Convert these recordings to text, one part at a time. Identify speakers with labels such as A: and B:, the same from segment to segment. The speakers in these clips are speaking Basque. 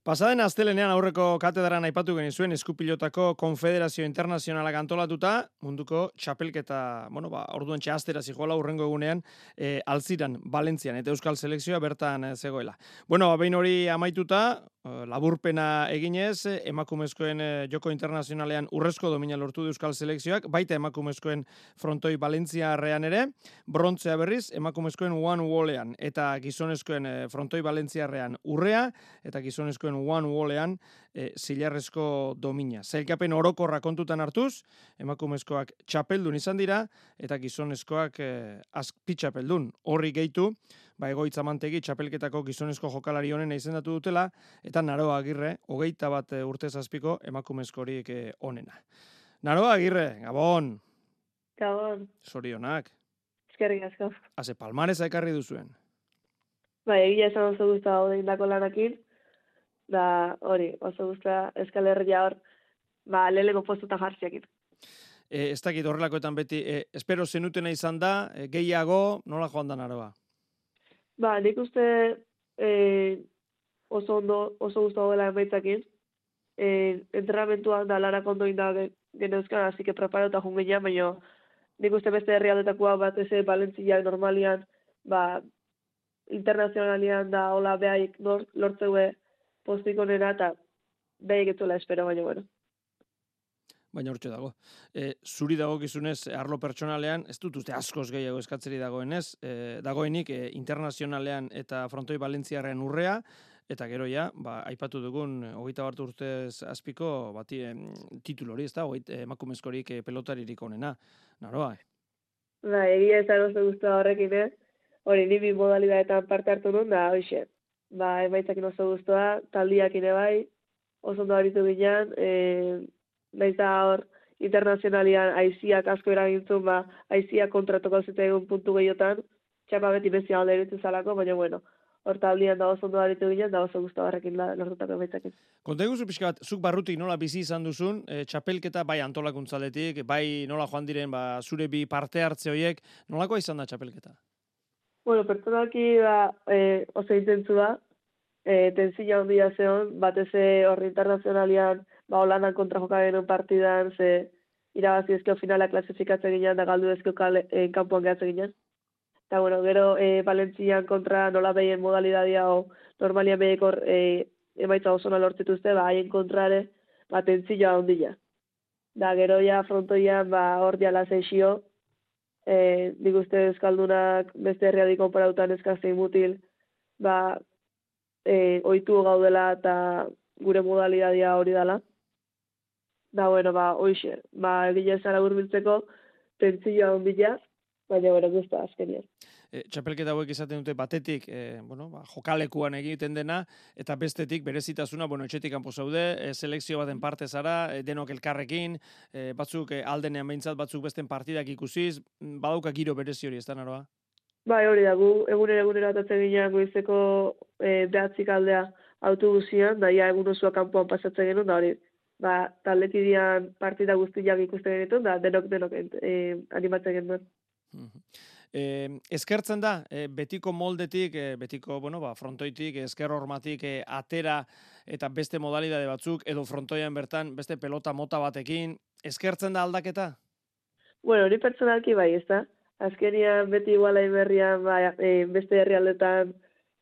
A: Pasaden astelenean aurreko katedran aipatu genizuen eskupilotako konfederazio internazionala antolatuta, munduko txapelketa, bueno, ba, orduan txastera zijoala urrengo egunean, e, alziran, Valentzian, eta Euskal Selekzioa bertan e, zegoela. Bueno, ba, behin hori amaituta, e, laburpena eginez, emakumezkoen joko internazionalean urrezko domina lortu du Euskal Selekzioak, baita emakumezkoen frontoi Valentzia arrean ere, brontzea berriz, emakumezkoen one wallean, eta gizonezkoen frontoi Valentzia arrean urrea, eta gizonezkoen one wallean e, zilarrezko domina. Zailkapen orokorra kontutan hartuz, emakumezkoak txapeldun izan dira, eta gizonezkoak e, azpitxapeldun. Horri gehitu, ba egoitza mantegi txapelketako gizonezko jokalari honen izendatu dutela, eta naroa agirre, hogeita bat e, urte zazpiko emakumezkorik e, onena. Naroa agirre, gabon!
B: Gabon!
A: Sorionak!
B: Eskerrik asko.
A: Haze palmareza ekarri duzuen.
B: Ba, egia esan oso guztu hau dako lanakin, da hori, oso guztua eskalerria hor, ba, lelego postuta jartziak
A: E, ez dakit horrelakoetan beti, e, espero zenutena izan da, e, gehiago, nola joan da naroa?
B: Ba, nik uste e, oso ondo, oso guztua dela emaitzakin. E, entrenamentuan da larak ondo inda geneuzkan, hasi que preparo eta jungeia, baina nik uste beste herrialdetakoa bat eze Valentzia normalian, ba, internazionalian da hola behaik lortzeue postik onera eta behi espero, baina bueno.
A: Baina urtsu dago. E, zuri dago gizunez, arlo pertsonalean, ez dut uste askoz gehiago eskatzeri dagoenez, e, dagoenik e, internazionalean eta frontoi balentziarren urrea, eta gero ja, ba, aipatu dugun, hogeita bat urtez azpiko, bati, e, titulu hori, ez da, hogeita emakumezkorik e, pelotaririk onena, naroa, eh?
B: Ba, egia ez da guztu horrekin, eh? Hori, nimi modalidadetan parte hartu nun, da, hoxe, ba, emaitzakin oso guztua, taldiak ere bai, oso ondo haritu ginen, e, nahiz da hor, internazionalian aiziak asko eragintzun, ba, aiziak kontratoko zita egun puntu gehiotan, txapa beti bezia alde eritzen zalako, baina bueno, hor taldian da oso ondo haritu ginen, da oso guztua barrekin lortutako emaitzakin.
A: Konta eguzu pixka bat, zuk barrutik nola bizi izan duzun, e, txapelketa bai antolakuntzaletik, bai nola joan diren, ba, zure bi parte hartze horiek, nolakoa izan da txapelketa?
B: Bueno, pertsonalki da e, oso intentzu da, e, tenzila ondia zeon, batez horri internazionalian, ba, Holandan kontra joka genuen partidan, ze irabazi ezkeo finala klasifikatzen ginen, da galdu ezkeo kale, e, kanpoan gehatzen ginen. Eta, bueno, gero, e, Valentzian kontra nola behien modalidadia, o normalia behekor e, emaitza oso lortzituzte, ba, haien kontrare, ba, tentzila ondia. Da, gero ja, frontoian, ba, hor diala zeixio, e, nik uste euskaldunak beste herriadi konparautan eskaztein mutil, ba, e, oitu gaudela eta gure modalidadia hori dela. Da, bueno, ba, oixe, ba, egile zara urbiltzeko, tentzioa ondila, baina, bueno, guztu azkenian
A: e, txapelketa hauek izaten dute batetik, e, bueno, ba, jokalekuan egiten dena, eta bestetik berezitasuna, bueno, etxetik kanpo zaude, e, selekzio baten parte zara, e, denok elkarrekin, e, batzuk e, aldenean behintzat, batzuk besten partidak ikusiz, badauka giro berezi hori, ez da naroa?
B: Bai, hori da, gu egunera egunera atatzen ginean goizeko e, behatzik aldea autobusian, da ia egun osua kanpoan pasatzen genuen, da hori, ba, taletidian partida guztiak ikusten genuen, da denok denok e, animatzen genuen.
A: E, eskertzen da, e, betiko moldetik, e, betiko, bueno, ba, frontoitik, esker hormatik, e, atera eta beste modalidade batzuk, edo frontoian bertan, beste pelota mota batekin, eskertzen da aldaketa?
B: Bueno, hori pertsonalki bai, ez da. Azkenian beti iguala berrian ba, e, beste herrialdetan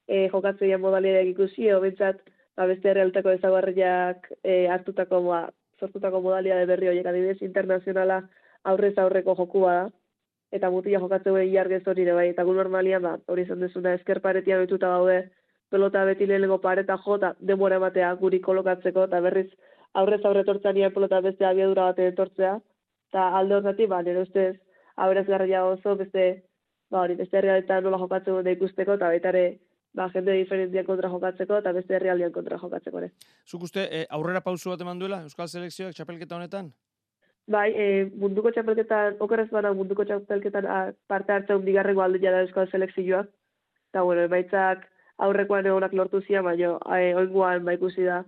B: e, jokatzea modalideak ikusi, edo ba, beste herrialdetako ezagarriak e, hartutako, ba, sortutako modalidade berri horiek adibidez internazionala aurrez aurreko jokua da eta mutila jokatzen gure jargez hori ere bai, eta gu normalian da, hori izan dezuna, esker paretia betuta gaude, pelota beti lehenengo pareta jo, eta demora ematea guri kolokatzeko, eta berriz aurrez aurre tortzea nire pelota beste abiadura bate etortzea, eta alde horretik, ba, nire ustez, aurrez garria oso, beste, ba, hori, beste herrialetan nola jokatzen dut ikusteko, eta baitare, ba, jende diferentzian kontra jokatzeko, eta beste herrialdean kontra jokatzeko, ere.
A: Zuk uste, e, aurrera pausu bat eman duela, Euskal Selekzioak txapelketa honetan?
B: Bai, e, munduko txapelketan, okeraz bana munduko txapelketan a, parte hartzen bigarrengo alde jada euskal selekzioak. Eta, bueno, emaitzak aurrekoan egonak lortu zian, baina e, oinguan ba ikusi da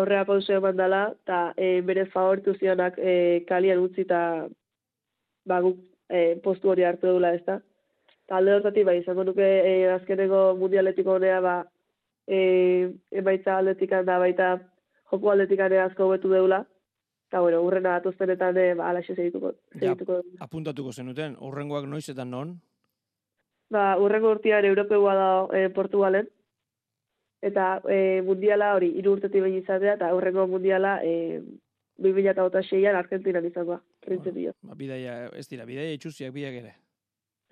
B: aurrea pausu eman dela, eta e, bere favortu zionak e, kalian utzi eta ba, guk e, postu hori hartu dula ez da. Eta alde hortati, bai, izango nuke e, azkeneko mundialetiko honea, ba, e, emaitza aldetikan da baita joko aldetikan asko hobetu deula. Eta, bueno, urrena atoztenetan, e, ba, alaxe segituko. segituko.
A: Ja, apuntatuko zenuten, urrengoak noizetan non?
B: Ba, urrengo urtean Europeua da e, Portugalen. Eta e, mundiala hori, iru urtetik behin izatea, eta urrengo mundiala e, 2006an Argentinan izangoa, printzipio.
A: Ba, bidaia, ez dira, bidaia itxuziak biak ere.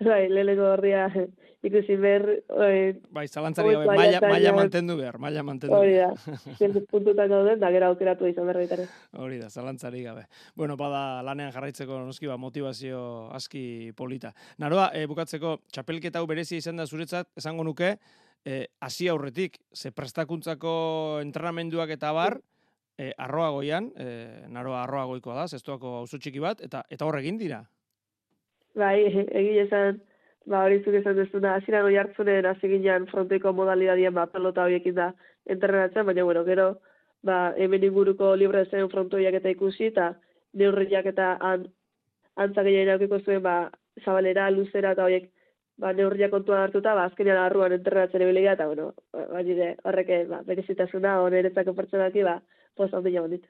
B: Bai, lehenengo horria ikusi ber... Eh,
A: bai, zalantzari gabe, maila, maila mantendu behar, maila mantendu
B: Hori da, puntutan gauden, da gero aukeratu izan berbaitare.
A: Hori da, zalantzari gabe. Bueno, bada lanean jarraitzeko noski ba, motivazio aski polita. Naroa, e, bukatzeko, txapelketa hau berezia izan da zuretzat, esango nuke, e, hasi aurretik, ze prestakuntzako entrenamenduak eta bar, e, arroa goian, e, naroa arroa goikoa da, zestuako auzo txiki bat, eta eta horregin dira.
B: Bai, egin esan, ba, hori zuk esan duzuna, azira goi hartzunen hasi ginean fronteko modalidadien ba, pelota horiekin da entrenatzen, baina, bueno, gero, ba, hemen inguruko libre zen frontoiak eta ikusi, eta neurriak eta an, antza gehiago aukiko zuen, ba, zabalera, luzera eta horiek, ba, neurriak kontuan hartuta, ba, azkenean arruan entrenatzen ebilega, eta, bueno, ba, horrek, ba, berezitasuna, oneretzako pertsonaki, ba, posta ondila bandit.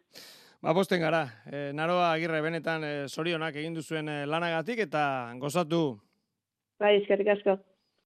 A: Ba, posten gara. E, naroa agirre benetan e, sorionak egin duzuen e, lanagatik eta gozatu.
B: Bai, eskerrik asko.